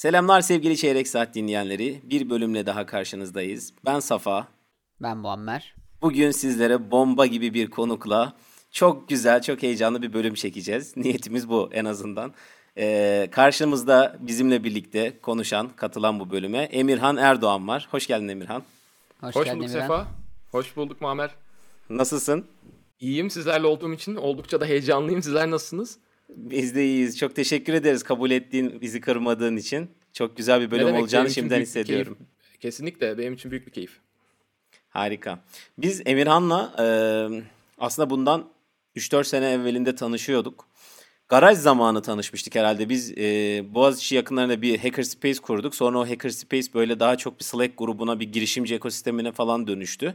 Selamlar sevgili Çeyrek Saat dinleyenleri. Bir bölümle daha karşınızdayız. Ben Safa. Ben Muammer. Bugün sizlere bomba gibi bir konukla çok güzel, çok heyecanlı bir bölüm çekeceğiz. Niyetimiz bu en azından. Ee, karşımızda bizimle birlikte konuşan, katılan bu bölüme Emirhan Erdoğan var. Hoş geldin Emirhan. Hoş, Hoş bulduk Emirhan. Sefa. Hoş bulduk Muammer. Nasılsın? İyiyim sizlerle olduğum için oldukça da heyecanlıyım. Sizler nasılsınız? Biz de iyiyiz. Çok teşekkür ederiz kabul ettiğin, bizi kırmadığın için. Çok güzel bir bölüm demek, olacağını şimdiden hissediyorum. Keyif. Kesinlikle benim için büyük bir keyif. Harika. Biz Emirhan'la e, aslında bundan 3-4 sene evvelinde tanışıyorduk. Garaj zamanı tanışmıştık herhalde. Biz e, Boğaziçi yakınlarında bir hackerspace kurduk. Sonra o hackerspace böyle daha çok bir Slack grubuna, bir girişimci ekosistemine falan dönüştü.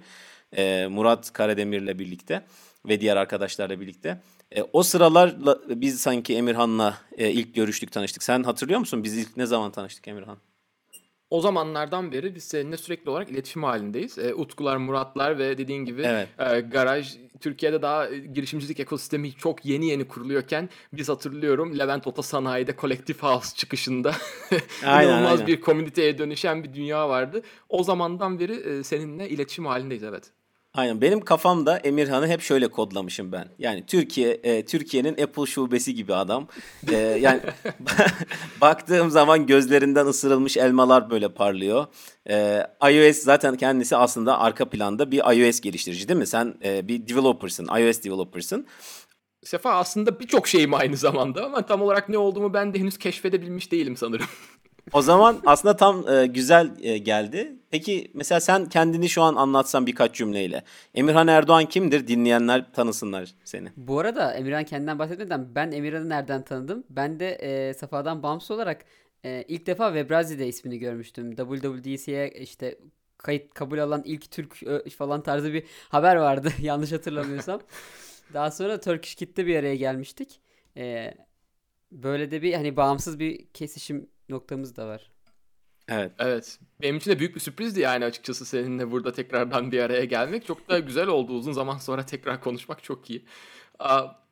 E, Murat Karademir'le birlikte ve diğer arkadaşlarla birlikte. E, o sıralarla biz sanki Emirhan'la e, ilk görüştük, tanıştık. Sen hatırlıyor musun? Biz ilk ne zaman tanıştık Emirhan? O zamanlardan beri biz seninle sürekli olarak iletişim halindeyiz. E, Utkular, Muratlar ve dediğin gibi evet. e, garaj Türkiye'de daha girişimcilik ekosistemi çok yeni yeni kuruluyorken biz hatırlıyorum Levent Ota Sanayi'de Collective House çıkışında aynen, inanılmaz aynen. bir komüniteye dönüşen bir dünya vardı. O zamandan beri e, seninle iletişim halindeyiz evet. Aynen benim kafamda Emirhan'ı hep şöyle kodlamışım ben. Yani Türkiye e, Türkiye'nin Apple şubesi gibi adam. E, yani baktığım zaman gözlerinden ısırılmış elmalar böyle parlıyor. E, iOS zaten kendisi aslında arka planda bir iOS geliştirici değil mi? Sen e, bir developer'sın, iOS developer'sın. Sefa aslında birçok şeyim aynı zamanda ama tam olarak ne olduğumu ben de henüz keşfedebilmiş değilim sanırım. O zaman aslında tam e, güzel e, geldi. Peki mesela sen kendini şu an anlatsan birkaç cümleyle. Emirhan Erdoğan kimdir? Dinleyenler tanısınlar seni. Bu arada Emirhan kendinden bahsetmeden ben Emirhan'ı nereden tanıdım? Ben de e, Safa'dan bağımsız olarak e, ilk defa Webrazi'de ismini görmüştüm. WWDC'ye işte kayıt kabul alan ilk Türk e, falan tarzı bir haber vardı yanlış hatırlamıyorsam. Daha sonra Turkish Kit'te bir araya gelmiştik. E, böyle de bir hani bağımsız bir kesişim noktamız da var. Evet. Evet. Benim için de büyük bir sürprizdi yani açıkçası seninle burada tekrardan bir araya gelmek. Çok da güzel oldu. Uzun zaman sonra tekrar konuşmak çok iyi.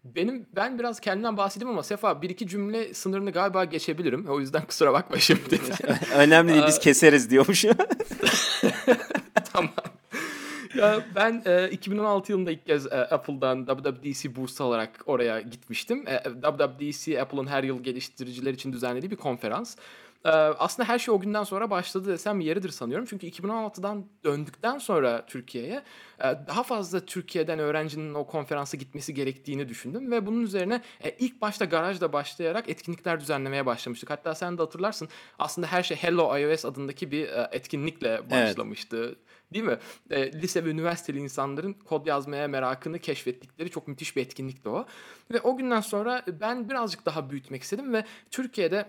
Benim ben biraz kendimden bahsedeyim ama Sefa bir iki cümle sınırını galiba geçebilirim. O yüzden kusura bakma şimdi. Önemli değil biz keseriz diyormuş. ya ben e, 2016 yılında ilk kez e, Apple'dan WWDC bursu alarak oraya gitmiştim. E, WWDC Apple'ın her yıl geliştiriciler için düzenlediği bir konferans. Ee, aslında her şey o günden sonra başladı desem yeridir sanıyorum. Çünkü 2016'dan döndükten sonra Türkiye'ye e, daha fazla Türkiye'den öğrencinin o konferansa gitmesi gerektiğini düşündüm. Ve bunun üzerine e, ilk başta garajda başlayarak etkinlikler düzenlemeye başlamıştık. Hatta sen de hatırlarsın aslında her şey Hello iOS adındaki bir e, etkinlikle başlamıştı. Evet. Değil mi? lise ve üniversiteli insanların kod yazmaya merakını keşfettikleri çok müthiş bir etkinlikti o. Ve o günden sonra ben birazcık daha büyütmek istedim ve Türkiye'de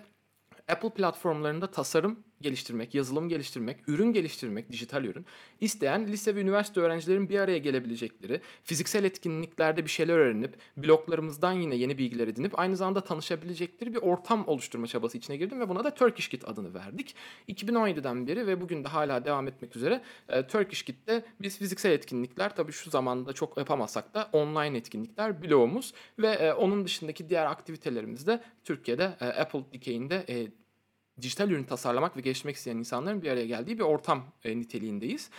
Apple platformlarında tasarım geliştirmek, yazılım geliştirmek, ürün geliştirmek, dijital ürün isteyen lise ve üniversite öğrencilerin bir araya gelebilecekleri, fiziksel etkinliklerde bir şeyler öğrenip, bloklarımızdan yine yeni bilgiler edinip aynı zamanda tanışabilecekleri bir ortam oluşturma çabası içine girdim ve buna da Turkish Kit adını verdik. 2017'den beri ve bugün de hala devam etmek üzere e, Turkish Kit'te biz fiziksel etkinlikler tabii şu zamanda çok yapamasak da online etkinlikler bloğumuz ve e, onun dışındaki diğer aktivitelerimizde Türkiye'de e, Apple Decay'inde e, dijital ürün tasarlamak ve geliştirmek isteyen insanların bir araya geldiği bir ortam e, niteliğindeyiz.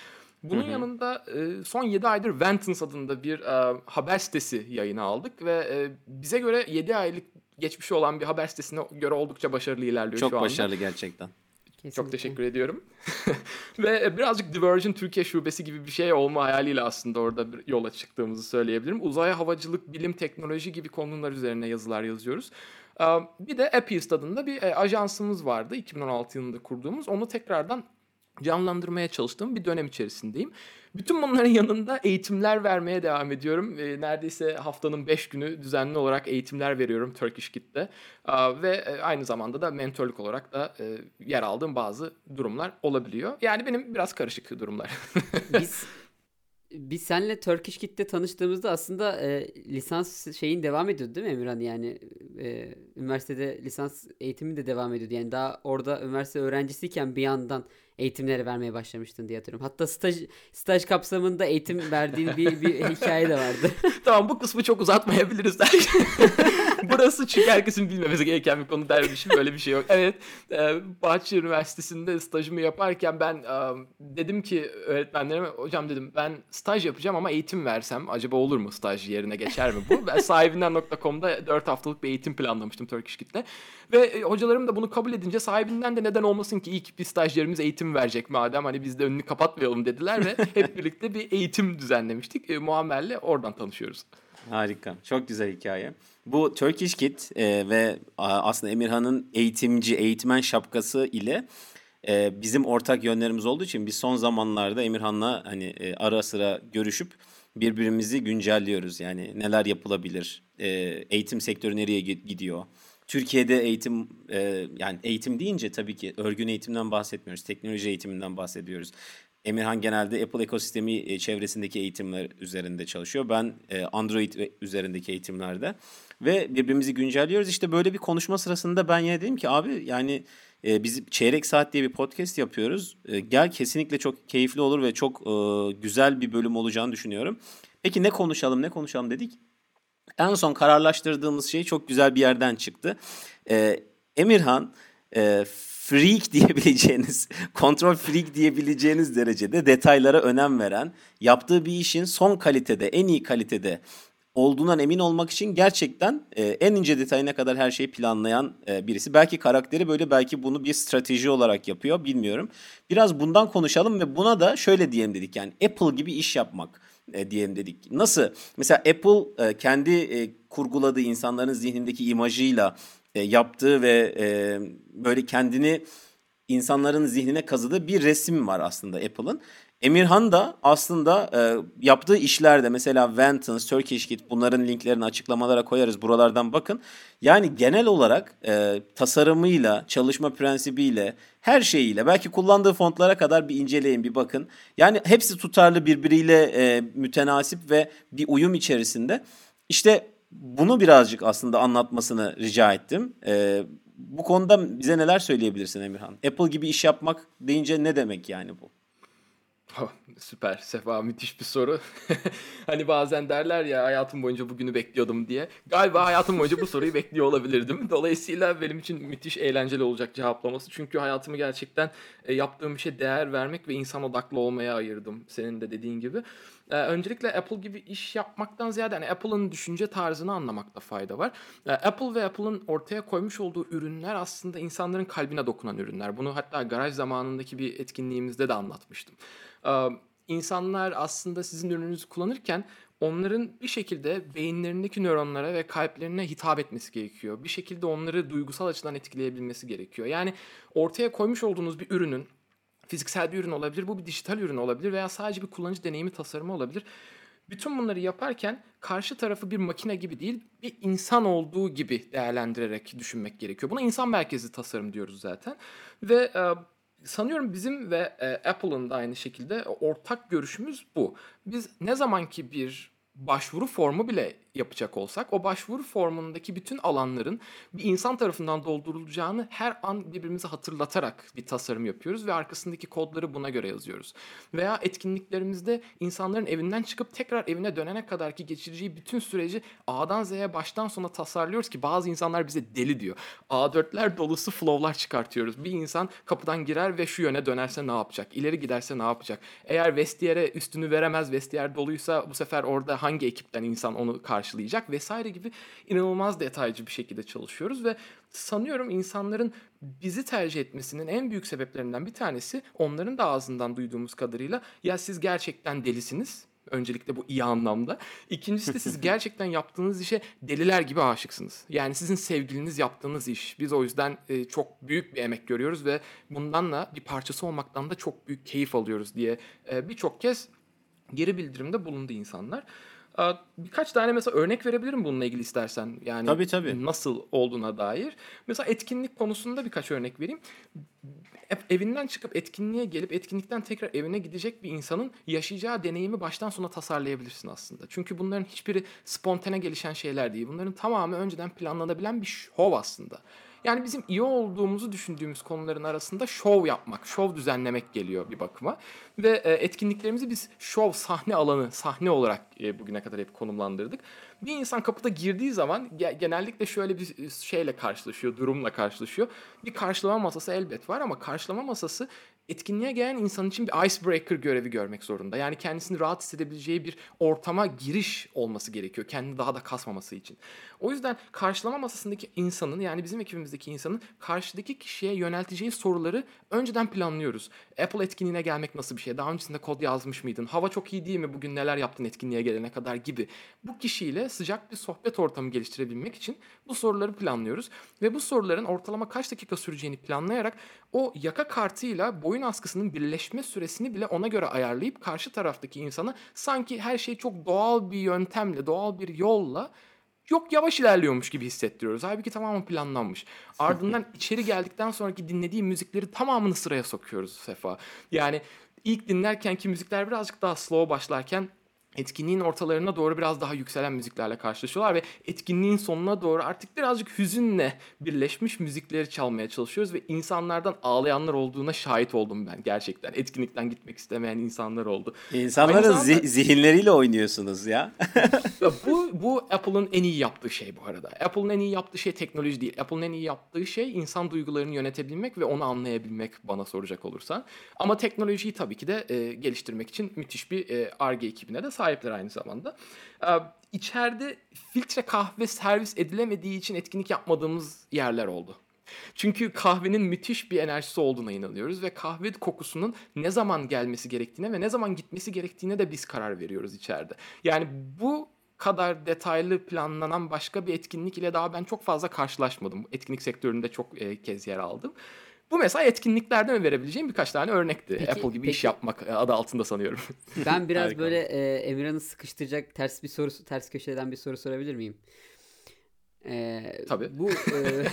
Bunun hı hı. yanında e, son 7 aydır Ventons adında bir e, haber sitesi yayına aldık ve e, bize göre 7 aylık geçmişi olan bir haber sitesine göre oldukça başarılı ilerliyor Çok şu anda. Çok başarılı gerçekten. Kesinlikle. Çok teşekkür ediyorum. Ve birazcık Divergent Türkiye şubesi gibi bir şey olma hayaliyle aslında orada bir yola çıktığımızı söyleyebilirim. Uzaya havacılık, bilim, teknoloji gibi konular üzerine yazılar yazıyoruz. Bir de Appiest adında bir e, ajansımız vardı 2016 yılında kurduğumuz. Onu tekrardan canlandırmaya çalıştığım bir dönem içerisindeyim. Bütün bunların yanında eğitimler vermeye devam ediyorum. E, neredeyse haftanın 5 günü düzenli olarak eğitimler veriyorum Turkish Kit'te. Ve e, aynı zamanda da mentorluk olarak da yer aldığım bazı durumlar olabiliyor. Yani benim biraz karışık durumlar. Biz biz senle Turkish Kit'te tanıştığımızda aslında e, lisans şeyin devam ediyordu değil mi Emirhan? Yani e, üniversitede lisans eğitimi de devam ediyordu. Yani daha orada üniversite öğrencisiyken bir yandan eğitimleri vermeye başlamıştın diye hatırlıyorum. Hatta staj staj kapsamında eğitim verdiğin bir, bir hikaye de vardı. tamam bu kısmı çok uzatmayabiliriz. Burası çünkü herkesin bilmemesi gereken bir konu dermişim. Böyle bir şey yok. Evet. E, Bahçeli Üniversitesi'nde stajımı yaparken ben e, dedim ki öğretmenlerime hocam dedim ben staj yapacağım ama eğitim versem acaba olur mu staj yerine geçer mi bu? Ben sahibinden.com'da 4 haftalık bir eğitim planlamıştım Turkish Kit'le. Ve e, hocalarım da bunu kabul edince sahibinden de neden olmasın ki ilk bir stajyerimiz eğitim verecek madem hani biz de önünü kapatmayalım dediler ve hep birlikte bir eğitim düzenlemiştik. E, Muammer'le oradan tanışıyoruz. Harika. Çok güzel hikaye. Bu Turkish Kit e, ve aslında Emirhan'ın eğitimci, eğitmen şapkası ile e, bizim ortak yönlerimiz olduğu için biz son zamanlarda Emirhan'la hani e, ara sıra görüşüp birbirimizi güncelliyoruz. Yani neler yapılabilir, e, eğitim sektörü nereye gidiyor, Türkiye'de eğitim e, yani eğitim deyince tabii ki örgün eğitimden bahsetmiyoruz. Teknoloji eğitiminden bahsediyoruz. Emirhan genelde Apple ekosistemi e, çevresindeki eğitimler üzerinde çalışıyor. Ben e, Android üzerindeki eğitimlerde ve birbirimizi güncelliyoruz. İşte böyle bir konuşma sırasında ben yine dedim ki abi yani e, biz çeyrek saat diye bir podcast yapıyoruz. Gel kesinlikle çok keyifli olur ve çok güzel bir bölüm olacağını düşünüyorum. Peki ne konuşalım ne konuşalım dedik. En son kararlaştırdığımız şey çok güzel bir yerden çıktı. E, Emirhan e, freak diyebileceğiniz, kontrol freak diyebileceğiniz derecede detaylara önem veren, yaptığı bir işin son kalitede, en iyi kalitede olduğundan emin olmak için gerçekten e, en ince detayına kadar her şeyi planlayan e, birisi. Belki karakteri böyle belki bunu bir strateji olarak yapıyor bilmiyorum. Biraz bundan konuşalım ve buna da şöyle diyelim dedik yani Apple gibi iş yapmak e, diyelim dedik. Nasıl? Mesela Apple e, kendi e, kurguladığı insanların zihnindeki imajıyla e, yaptığı ve e, böyle kendini insanların zihnine kazıdığı bir resim var aslında Apple'ın. Emirhan da aslında e, yaptığı işlerde mesela Ventons, Turkish Kit bunların linklerini açıklamalara koyarız. Buralardan bakın. Yani genel olarak e, tasarımıyla, çalışma prensibiyle, her şeyiyle belki kullandığı fontlara kadar bir inceleyin, bir bakın. Yani hepsi tutarlı birbiriyle e, mütenasip ve bir uyum içerisinde. İşte bunu birazcık aslında anlatmasını rica ettim. E, bu konuda bize neler söyleyebilirsin Emirhan? Apple gibi iş yapmak deyince ne demek yani bu? Süper Sefa müthiş bir soru. hani bazen derler ya hayatım boyunca bugünü bekliyordum diye. Galiba hayatım boyunca bu soruyu bekliyor olabilirdim. Dolayısıyla benim için müthiş eğlenceli olacak cevaplaması. Çünkü hayatımı gerçekten e, yaptığım bir şey değer vermek ve insan odaklı olmaya ayırdım. Senin de dediğin gibi. Ee, öncelikle Apple gibi iş yapmaktan ziyade hani Apple'ın düşünce tarzını anlamakta fayda var. Ee, Apple ve Apple'ın ortaya koymuş olduğu ürünler aslında insanların kalbine dokunan ürünler. Bunu hatta garaj zamanındaki bir etkinliğimizde de anlatmıştım. Ee, insanlar aslında sizin ürününüzü kullanırken onların bir şekilde beyinlerindeki nöronlara ve kalplerine hitap etmesi gerekiyor. Bir şekilde onları duygusal açıdan etkileyebilmesi gerekiyor. Yani ortaya koymuş olduğunuz bir ürünün fiziksel bir ürün olabilir, bu bir dijital ürün olabilir veya sadece bir kullanıcı deneyimi tasarımı olabilir. Bütün bunları yaparken karşı tarafı bir makine gibi değil, bir insan olduğu gibi değerlendirerek düşünmek gerekiyor. Buna insan merkezli tasarım diyoruz zaten. Ve e, sanıyorum bizim ve e, Apple'ın da aynı şekilde ortak görüşümüz bu. Biz ne zaman ki bir başvuru formu bile yapacak olsak o başvuru formundaki bütün alanların bir insan tarafından doldurulacağını her an birbirimize hatırlatarak bir tasarım yapıyoruz ve arkasındaki kodları buna göre yazıyoruz. Veya etkinliklerimizde insanların evinden çıkıp tekrar evine dönene kadar ki geçireceği bütün süreci A'dan Z'ye baştan sona tasarlıyoruz ki bazı insanlar bize deli diyor. A4'ler dolusu flow'lar çıkartıyoruz. Bir insan kapıdan girer ve şu yöne dönerse ne yapacak? İleri giderse ne yapacak? Eğer vestiyere üstünü veremez, vestiyer doluysa bu sefer orada hangi ekipten insan onu karşı karşılayacak vesaire gibi inanılmaz detaycı bir şekilde çalışıyoruz ve sanıyorum insanların bizi tercih etmesinin en büyük sebeplerinden bir tanesi onların da ağzından duyduğumuz kadarıyla ya siz gerçekten delisiniz Öncelikle bu iyi anlamda. İkincisi de siz gerçekten yaptığınız işe deliler gibi aşıksınız. Yani sizin sevgiliniz yaptığınız iş. Biz o yüzden e, çok büyük bir emek görüyoruz ve bundan da bir parçası olmaktan da çok büyük keyif alıyoruz diye e, birçok kez geri bildirimde bulundu insanlar. Birkaç tane mesela örnek verebilirim bununla ilgili istersen. Yani tabii, tabii. nasıl olduğuna dair. Mesela etkinlik konusunda birkaç örnek vereyim. evinden çıkıp etkinliğe gelip etkinlikten tekrar evine gidecek bir insanın yaşayacağı deneyimi baştan sona tasarlayabilirsin aslında. Çünkü bunların hiçbiri spontane gelişen şeyler değil. Bunların tamamı önceden planlanabilen bir şov aslında. Yani bizim iyi olduğumuzu düşündüğümüz konuların arasında şov yapmak, şov düzenlemek geliyor bir bakıma. Ve e, etkinliklerimizi biz şov sahne alanı, sahne olarak e, bugüne kadar hep konumlandırdık. Bir insan kapıda girdiği zaman genellikle şöyle bir şeyle karşılaşıyor, durumla karşılaşıyor. Bir karşılama masası elbet var ama karşılama masası etkinliğe gelen insan için bir icebreaker görevi görmek zorunda. Yani kendisini rahat hissedebileceği bir ortama giriş olması gerekiyor. Kendini daha da kasmaması için. O yüzden karşılama masasındaki insanın yani bizim ekibimizdeki insanın karşıdaki kişiye yönelteceği soruları önceden planlıyoruz. Apple etkinliğine gelmek nasıl bir şey? Daha öncesinde kod yazmış mıydın? Hava çok iyi değil mi? Bugün neler yaptın etkinliğe gelene kadar gibi. Bu kişiyle sıcak bir sohbet ortamı geliştirebilmek için bu soruları planlıyoruz. Ve bu soruların ortalama kaç dakika süreceğini planlayarak o yaka kartıyla boyun askısının birleşme süresini bile ona göre ayarlayıp karşı taraftaki insana sanki her şey çok doğal bir yöntemle, doğal bir yolla yok yavaş ilerliyormuş gibi hissettiriyoruz. Halbuki tamamen planlanmış. Ardından içeri geldikten sonraki dinlediği müzikleri tamamını sıraya sokuyoruz Sefa. Yani ilk dinlerkenki müzikler birazcık daha slow başlarken etkinliğin ortalarına doğru biraz daha yükselen müziklerle karşılaşıyorlar ve etkinliğin sonuna doğru artık birazcık hüzünle birleşmiş müzikleri çalmaya çalışıyoruz ve insanlardan ağlayanlar olduğuna şahit oldum ben gerçekten. Etkinlikten gitmek istemeyen insanlar oldu. İnsanların zamanda, zih- zihinleriyle oynuyorsunuz ya. bu bu Apple'ın en iyi yaptığı şey bu arada. Apple'ın en iyi yaptığı şey teknoloji değil. Apple'ın en iyi yaptığı şey insan duygularını yönetebilmek ve onu anlayabilmek bana soracak olursan. Ama teknolojiyi tabii ki de e, geliştirmek için müthiş bir ARGE ekibine de sahip sahipler aynı zamanda. Ee, içeride filtre kahve servis edilemediği için etkinlik yapmadığımız yerler oldu. Çünkü kahvenin müthiş bir enerjisi olduğuna inanıyoruz ve kahve kokusunun ne zaman gelmesi gerektiğine ve ne zaman gitmesi gerektiğine de biz karar veriyoruz içeride. Yani bu kadar detaylı planlanan başka bir etkinlik ile daha ben çok fazla karşılaşmadım. Etkinlik sektöründe çok e, kez yer aldım. Bu mesela etkinliklerden verebileceğim birkaç tane örnekti. Peki, Apple gibi peki. iş yapmak adı altında sanıyorum. Ben biraz böyle e, Emirhan'ı sıkıştıracak ters bir soru, ters köşeden bir soru sorabilir miyim? E, Tabii. Bu e,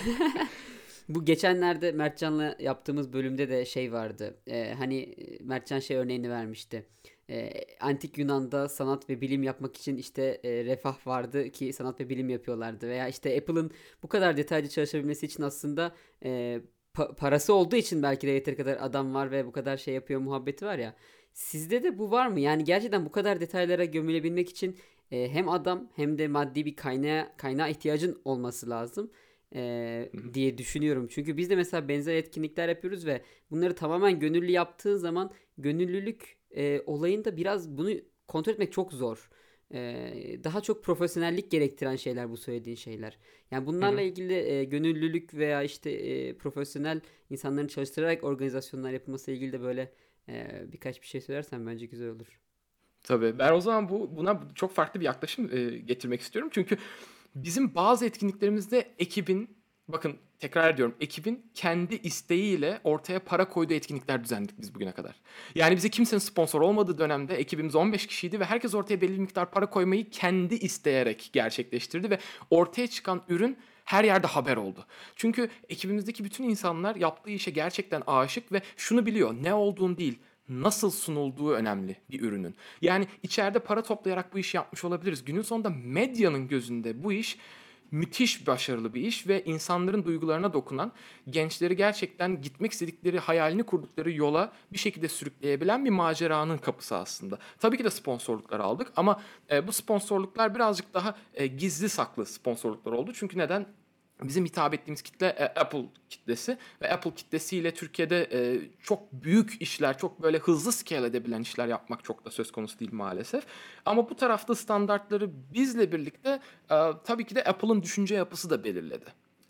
bu geçenlerde Mertcan'la yaptığımız bölümde de şey vardı. E, hani Mertcan şey örneğini vermişti. E, antik Yunan'da sanat ve bilim yapmak için işte e, refah vardı ki sanat ve bilim yapıyorlardı. Veya işte Apple'ın bu kadar detaylı çalışabilmesi için aslında e, pa- parası olduğu için belki de yeteri kadar adam var ve bu kadar şey yapıyor muhabbeti var ya. Sizde de bu var mı? Yani gerçekten bu kadar detaylara gömülebilmek için e, hem adam hem de maddi bir kaynağa kaynağa ihtiyacın olması lazım e, diye düşünüyorum. Çünkü biz de mesela benzer etkinlikler yapıyoruz ve bunları tamamen gönüllü yaptığın zaman gönüllülük e, olayında biraz bunu kontrol etmek çok zor daha çok profesyonellik gerektiren şeyler bu söylediğin şeyler. Yani bunlarla Hı-hı. ilgili e, gönüllülük veya işte e, profesyonel insanların çalıştırarak organizasyonlar yapılması ilgili de böyle e, birkaç bir şey söylersen bence güzel olur. Tabii. Ben o zaman bu buna çok farklı bir yaklaşım e, getirmek istiyorum. Çünkü bizim bazı etkinliklerimizde ekibin bakın tekrar ediyorum ekibin kendi isteğiyle ortaya para koyduğu etkinlikler düzenledik biz bugüne kadar. Yani bize kimsenin sponsor olmadığı dönemde ekibimiz 15 kişiydi ve herkes ortaya belli bir miktar para koymayı kendi isteyerek gerçekleştirdi ve ortaya çıkan ürün her yerde haber oldu. Çünkü ekibimizdeki bütün insanlar yaptığı işe gerçekten aşık ve şunu biliyor ne olduğunu değil nasıl sunulduğu önemli bir ürünün. Yani içeride para toplayarak bu işi yapmış olabiliriz. Günün sonunda medyanın gözünde bu iş müthiş başarılı bir iş ve insanların duygularına dokunan, gençleri gerçekten gitmek istedikleri, hayalini kurdukları yola bir şekilde sürükleyebilen bir maceranın kapısı aslında. Tabii ki de sponsorluklar aldık ama e, bu sponsorluklar birazcık daha e, gizli saklı sponsorluklar oldu. Çünkü neden? Bizim hitap ettiğimiz kitle e, Apple kitlesi ve Apple kitlesiyle Türkiye'de e, çok büyük işler, çok böyle hızlı scale edebilen işler yapmak çok da söz konusu değil maalesef. Ama bu tarafta standartları bizle birlikte e, tabii ki de Apple'ın düşünce yapısı da belirledi.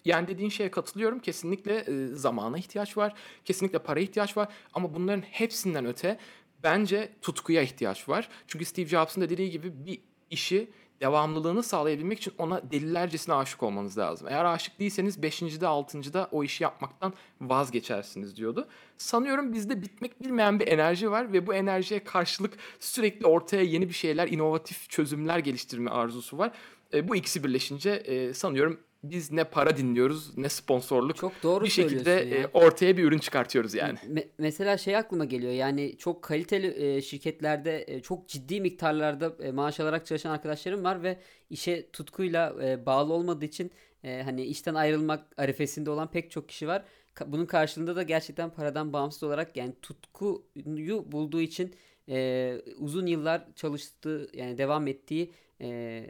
Yani dediğin şeye katılıyorum. Kesinlikle zamana ihtiyaç var. Kesinlikle para ihtiyaç var. Ama bunların hepsinden öte bence tutkuya ihtiyaç var. Çünkü Steve Jobs'ın da dediği gibi bir işi devamlılığını sağlayabilmek için ona delilercesine aşık olmanız lazım. Eğer aşık değilseniz 5. de 6. da o işi yapmaktan vazgeçersiniz diyordu. Sanıyorum bizde bitmek bilmeyen bir enerji var ve bu enerjiye karşılık sürekli ortaya yeni bir şeyler, inovatif çözümler geliştirme arzusu var. E, bu ikisi birleşince e, sanıyorum biz ne para dinliyoruz ne sponsorluk. Çok doğru bir şekilde e, ortaya bir ürün çıkartıyoruz yani. Me- mesela şey aklıma geliyor yani çok kaliteli e, şirketlerde e, çok ciddi miktarlarda e, maaş alarak çalışan arkadaşlarım var ve işe tutkuyla e, bağlı olmadığı için e, hani işten ayrılmak arifesinde olan pek çok kişi var. Ka- bunun karşılığında da gerçekten paradan bağımsız olarak yani tutkuyu bulduğu için e, uzun yıllar çalıştığı yani devam ettiği e,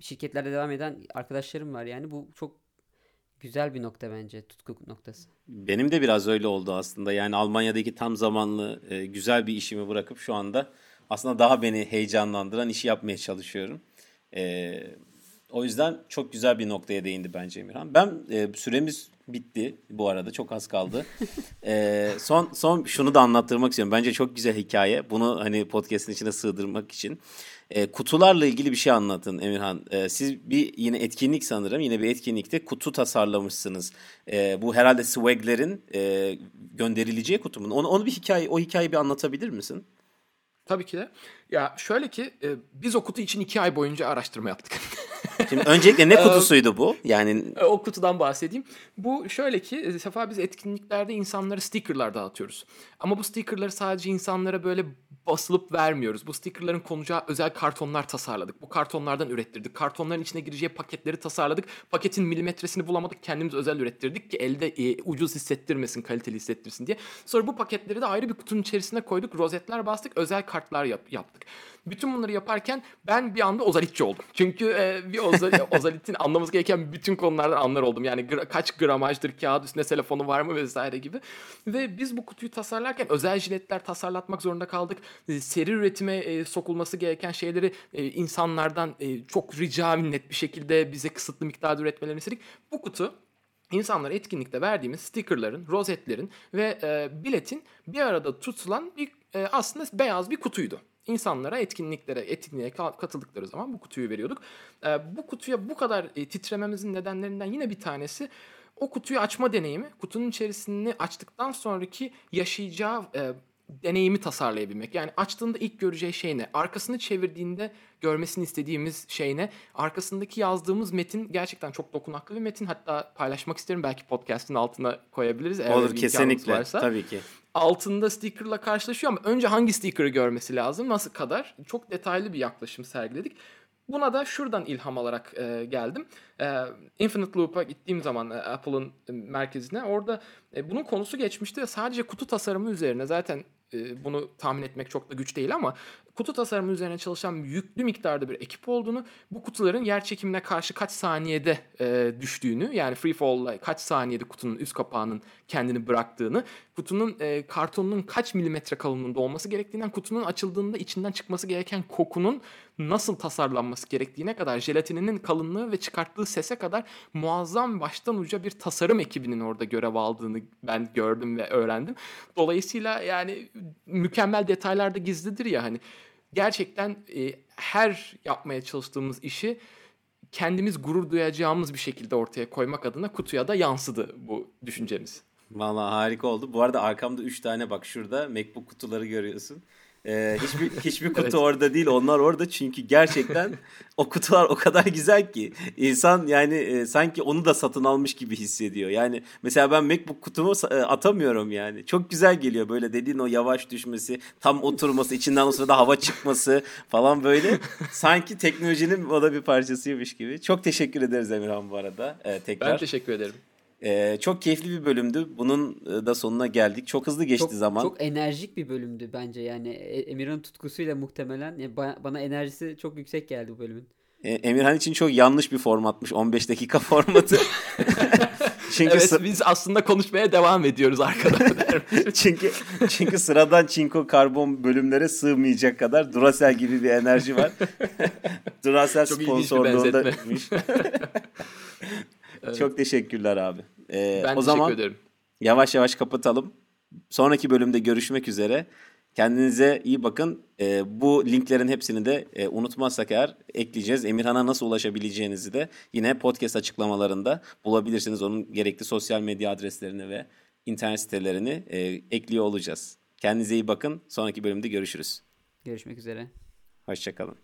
şirketlerde devam eden arkadaşlarım var yani bu çok güzel bir nokta bence tutku noktası. Benim de biraz öyle oldu aslında. Yani Almanya'daki tam zamanlı e, güzel bir işimi bırakıp şu anda aslında daha beni heyecanlandıran işi yapmaya çalışıyorum. E, o yüzden çok güzel bir noktaya değindi bence Emirhan. Ben e, süremiz bitti bu arada çok az kaldı. E, son son şunu da anlattırmak istiyorum. Bence çok güzel hikaye. Bunu hani podcast'in içine sığdırmak için. E, kutularla ilgili bir şey anlatın Emirhan. E, siz bir yine etkinlik sanırım. Yine bir etkinlikte kutu tasarlamışsınız. E, bu herhalde swaglerin e, gönderileceği kutu mu? Onu, onu bir hikaye, o hikayeyi bir anlatabilir misin? Tabii ki de. Ya şöyle ki e, biz o kutu için iki ay boyunca araştırma yaptık. Şimdi öncelikle ne kutusuydu bu? Yani E, o kutudan bahsedeyim. Bu şöyle ki e, Sefa biz etkinliklerde insanlara stickerlar dağıtıyoruz. Ama bu stickerları sadece insanlara böyle basılıp vermiyoruz. Bu stickerların konacağı özel kartonlar tasarladık. Bu kartonlardan ürettirdik. Kartonların içine gireceği paketleri tasarladık. Paketin milimetresini bulamadık. Kendimiz özel ürettirdik ki elde e, ucuz hissettirmesin, kaliteli hissettirsin diye. Sonra bu paketleri de ayrı bir kutunun içerisine koyduk. Rozetler bastık. Özel kartlar yap- yaptık. Bütün bunları yaparken ben bir anda ozalitçi oldum. Çünkü e, bir oza- ozalitin anlaması gereken bütün konulardan anlar oldum. Yani gra- kaç gramajdır kağıt üstünde telefonu var mı vesaire gibi. Ve biz bu kutuyu tasarlarken özel jiletler tasarlatmak zorunda kaldık. E, seri üretime e, sokulması gereken şeyleri e, insanlardan e, çok rica minnet bir şekilde bize kısıtlı miktarda üretmelerini istedik. Bu kutu insanlara etkinlikte verdiğimiz stickerların, rozetlerin ve e, biletin bir arada tutulan bir e, aslında beyaz bir kutuydu. İnsanlara etkinliklere, etkinliğe ka- katıldıkları zaman bu kutuyu veriyorduk. E, bu kutuya bu kadar e, titrememizin nedenlerinden yine bir tanesi o kutuyu açma deneyimi, kutunun içerisini açtıktan sonraki yaşayacağı e, deneyimi tasarlayabilmek. Yani açtığında ilk göreceği şey ne? Arkasını çevirdiğinde görmesini istediğimiz şey ne? Arkasındaki yazdığımız metin gerçekten çok dokunaklı bir metin. Hatta paylaşmak isterim. Belki podcast'in altına koyabiliriz. eğer olur kesinlikle. varsa. Tabii ki. Altında sticker'la karşılaşıyor ama önce hangi sticker'ı görmesi lazım? Nasıl kadar? Çok detaylı bir yaklaşım sergiledik. Buna da şuradan ilham alarak e, geldim. E, Infinite Loop'a gittiğim zaman e, Apple'ın e, merkezine orada e, bunun konusu geçmişti. Sadece kutu tasarımı üzerine zaten e, bunu tahmin etmek çok da güç değil ama kutu tasarımı üzerine çalışan yüklü miktarda bir ekip olduğunu, bu kutuların yer çekimine karşı kaç saniyede e, düştüğünü yani free fall'la kaç saniyede kutunun üst kapağının kendini bıraktığını, kutunun e, kartonunun kaç milimetre kalınlığında olması gerektiğinden, kutunun açıldığında içinden çıkması gereken kokunun nasıl tasarlanması gerektiğine kadar, jelatininin kalınlığı ve çıkarttığı sese kadar muazzam baştan uca bir tasarım ekibinin orada görev aldığını ben gördüm ve öğrendim. Dolayısıyla yani mükemmel detaylar da gizlidir ya hani gerçekten e, her yapmaya çalıştığımız işi kendimiz gurur duyacağımız bir şekilde ortaya koymak adına kutuya da yansıdı bu düşüncemiz. Vallahi harika oldu. Bu arada arkamda 3 tane bak şurada MacBook kutuları görüyorsun. Ee, hiçbir hiçbir kutu Evet. orada değil. Onlar orada çünkü gerçekten o kutular o kadar güzel ki insan yani e, sanki onu da satın almış gibi hissediyor. Yani mesela ben MacBook kutumu e, atamıyorum yani. Çok güzel geliyor böyle dediğin o yavaş düşmesi, tam oturması, içinden o sırada hava çıkması falan böyle. Sanki teknolojinin o da bir parçasıymış gibi. Çok teşekkür ederiz Emirhan bu arada e, tekrar. Ben teşekkür ederim. Ee, çok keyifli bir bölümdü. Bunun e, da sonuna geldik. Çok hızlı geçti çok, zaman. Çok enerjik bir bölümdü bence yani E- Emirhan'ın tutkusuyla muhtemelen ya ba- bana enerjisi çok yüksek geldi bu bölümün. Ee, Emirhan için çok yanlış bir formatmış. 15 dakika formatı. çünkü Evet sı- biz aslında konuşmaya devam ediyoruz arkadaşlar. çünkü çünkü sıradan çinko karbon bölümlere sığmayacak kadar Duracell gibi bir enerji var. Duracell Çok sponsorluğundaymış. Çok teşekkürler abi. Ee, ben o zaman teşekkür ederim. yavaş yavaş kapatalım. Sonraki bölümde görüşmek üzere. Kendinize iyi bakın. Ee, bu linklerin hepsini de e, unutmazsak eğer ekleyeceğiz. Emirhan'a nasıl ulaşabileceğinizi de yine podcast açıklamalarında bulabilirsiniz. Onun gerekli sosyal medya adreslerini ve internet sitelerini e, ekliyor olacağız. Kendinize iyi bakın. Sonraki bölümde görüşürüz. Görüşmek üzere. Hoşçakalın.